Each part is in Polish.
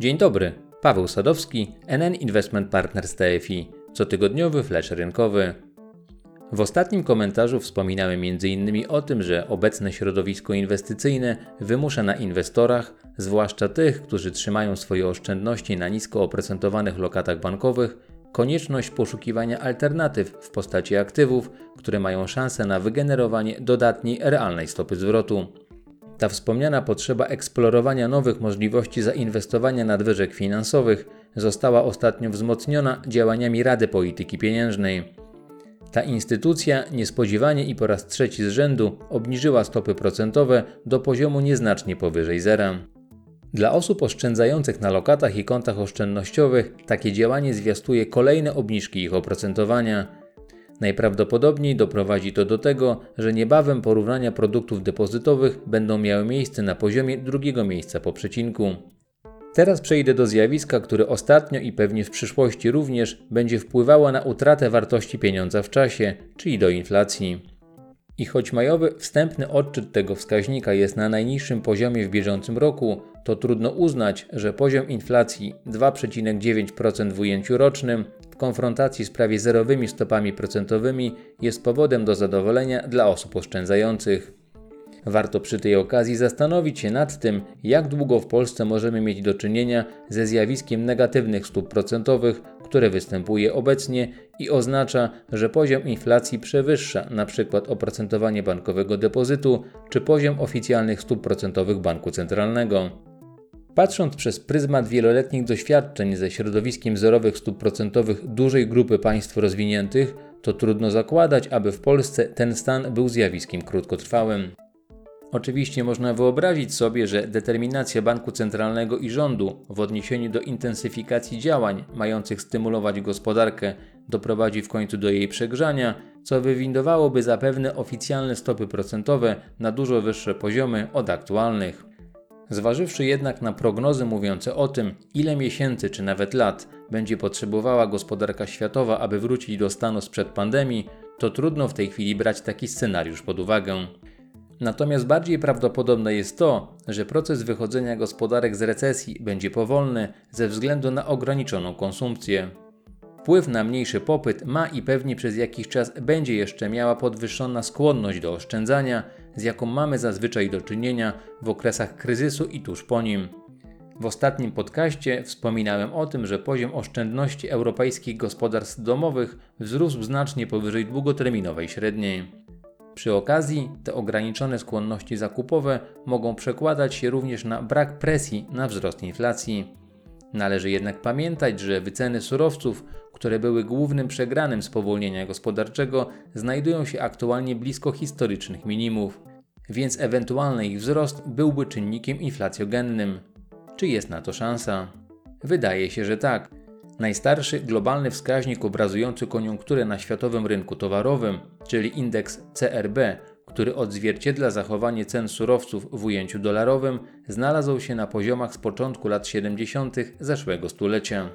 Dzień dobry, Paweł Sadowski, NN Investment Partners TFI, cotygodniowy flash rynkowy. W ostatnim komentarzu wspominałem m.in. o tym, że obecne środowisko inwestycyjne wymusza na inwestorach, zwłaszcza tych, którzy trzymają swoje oszczędności na nisko oprocentowanych lokatach bankowych, konieczność poszukiwania alternatyw w postaci aktywów, które mają szansę na wygenerowanie dodatniej realnej stopy zwrotu. Ta wspomniana potrzeba eksplorowania nowych możliwości zainwestowania nadwyżek finansowych została ostatnio wzmocniona działaniami Rady Polityki Pieniężnej. Ta instytucja niespodziewanie i po raz trzeci z rzędu obniżyła stopy procentowe do poziomu nieznacznie powyżej zera. Dla osób oszczędzających na lokatach i kontach oszczędnościowych takie działanie zwiastuje kolejne obniżki ich oprocentowania. Najprawdopodobniej doprowadzi to do tego, że niebawem porównania produktów depozytowych będą miały miejsce na poziomie drugiego miejsca po przecinku. Teraz przejdę do zjawiska, które ostatnio i pewnie w przyszłości również będzie wpływało na utratę wartości pieniądza w czasie, czyli do inflacji. I choć majowy wstępny odczyt tego wskaźnika jest na najniższym poziomie w bieżącym roku, to trudno uznać, że poziom inflacji 2,9% w ujęciu rocznym konfrontacji z prawie zerowymi stopami procentowymi jest powodem do zadowolenia dla osób oszczędzających. Warto przy tej okazji zastanowić się nad tym, jak długo w Polsce możemy mieć do czynienia ze zjawiskiem negatywnych stóp procentowych, które występuje obecnie i oznacza, że poziom inflacji przewyższa np. oprocentowanie bankowego depozytu czy poziom oficjalnych stóp procentowych banku centralnego. Patrząc przez pryzmat wieloletnich doświadczeń ze środowiskiem zerowych stóp procentowych dużej grupy państw rozwiniętych, to trudno zakładać, aby w Polsce ten stan był zjawiskiem krótkotrwałym. Oczywiście można wyobrazić sobie, że determinacja banku centralnego i rządu w odniesieniu do intensyfikacji działań mających stymulować gospodarkę doprowadzi w końcu do jej przegrzania, co wywindowałoby zapewne oficjalne stopy procentowe na dużo wyższe poziomy od aktualnych. Zważywszy jednak na prognozy mówiące o tym, ile miesięcy czy nawet lat będzie potrzebowała gospodarka światowa, aby wrócić do stanu sprzed pandemii, to trudno w tej chwili brać taki scenariusz pod uwagę. Natomiast bardziej prawdopodobne jest to, że proces wychodzenia gospodarek z recesji będzie powolny ze względu na ograniczoną konsumpcję. Wpływ na mniejszy popyt ma i pewnie przez jakiś czas będzie jeszcze miała podwyższona skłonność do oszczędzania, z jaką mamy zazwyczaj do czynienia w okresach kryzysu i tuż po nim. W ostatnim podcaście wspominałem o tym, że poziom oszczędności europejskich gospodarstw domowych wzrósł znacznie powyżej długoterminowej średniej. Przy okazji te ograniczone skłonności zakupowe mogą przekładać się również na brak presji na wzrost inflacji. Należy jednak pamiętać, że wyceny surowców, które były głównym przegranym spowolnienia gospodarczego, znajdują się aktualnie blisko historycznych minimów, więc ewentualny ich wzrost byłby czynnikiem inflacjogennym. Czy jest na to szansa? Wydaje się, że tak. Najstarszy globalny wskaźnik obrazujący koniunkturę na światowym rynku towarowym, czyli indeks CRB, który odzwierciedla zachowanie cen surowców w ujęciu dolarowym, znalazł się na poziomach z początku lat 70. zeszłego stulecia.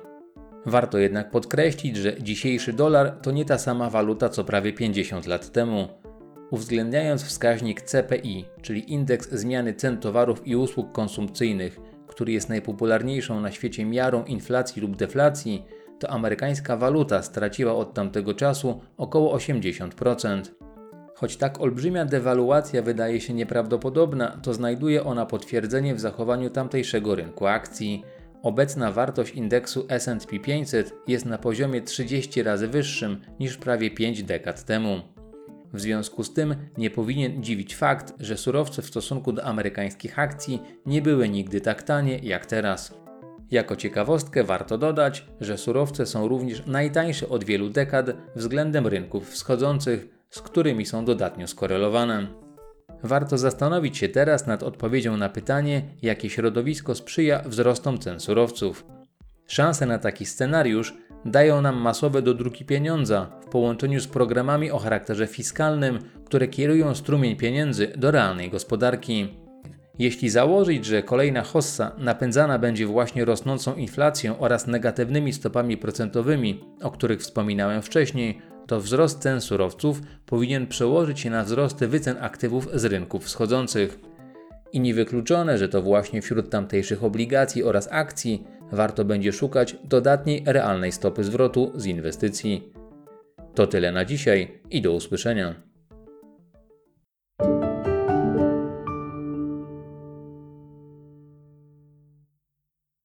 Warto jednak podkreślić, że dzisiejszy dolar to nie ta sama waluta co prawie 50 lat temu. Uwzględniając wskaźnik CPI, czyli indeks zmiany cen towarów i usług konsumpcyjnych, który jest najpopularniejszą na świecie miarą inflacji lub deflacji, to amerykańska waluta straciła od tamtego czasu około 80%. Choć tak olbrzymia dewaluacja wydaje się nieprawdopodobna, to znajduje ona potwierdzenie w zachowaniu tamtejszego rynku akcji. Obecna wartość indeksu SP 500 jest na poziomie 30 razy wyższym niż prawie 5 dekad temu. W związku z tym nie powinien dziwić fakt, że surowce w stosunku do amerykańskich akcji nie były nigdy tak tanie jak teraz. Jako ciekawostkę warto dodać, że surowce są również najtańsze od wielu dekad względem rynków wschodzących, z którymi są dodatnio skorelowane. Warto zastanowić się teraz nad odpowiedzią na pytanie, jakie środowisko sprzyja wzrostom cen surowców. Szanse na taki scenariusz dają nam masowe dodruki pieniądza w połączeniu z programami o charakterze fiskalnym, które kierują strumień pieniędzy do realnej gospodarki. Jeśli założyć, że kolejna hossa napędzana będzie właśnie rosnącą inflacją oraz negatywnymi stopami procentowymi, o których wspominałem wcześniej, to wzrost cen surowców powinien przełożyć się na wzrosty wycen aktywów z rynków wschodzących. I niewykluczone, że to właśnie wśród tamtejszych obligacji oraz akcji warto będzie szukać dodatniej realnej stopy zwrotu z inwestycji. To tyle na dzisiaj i do usłyszenia.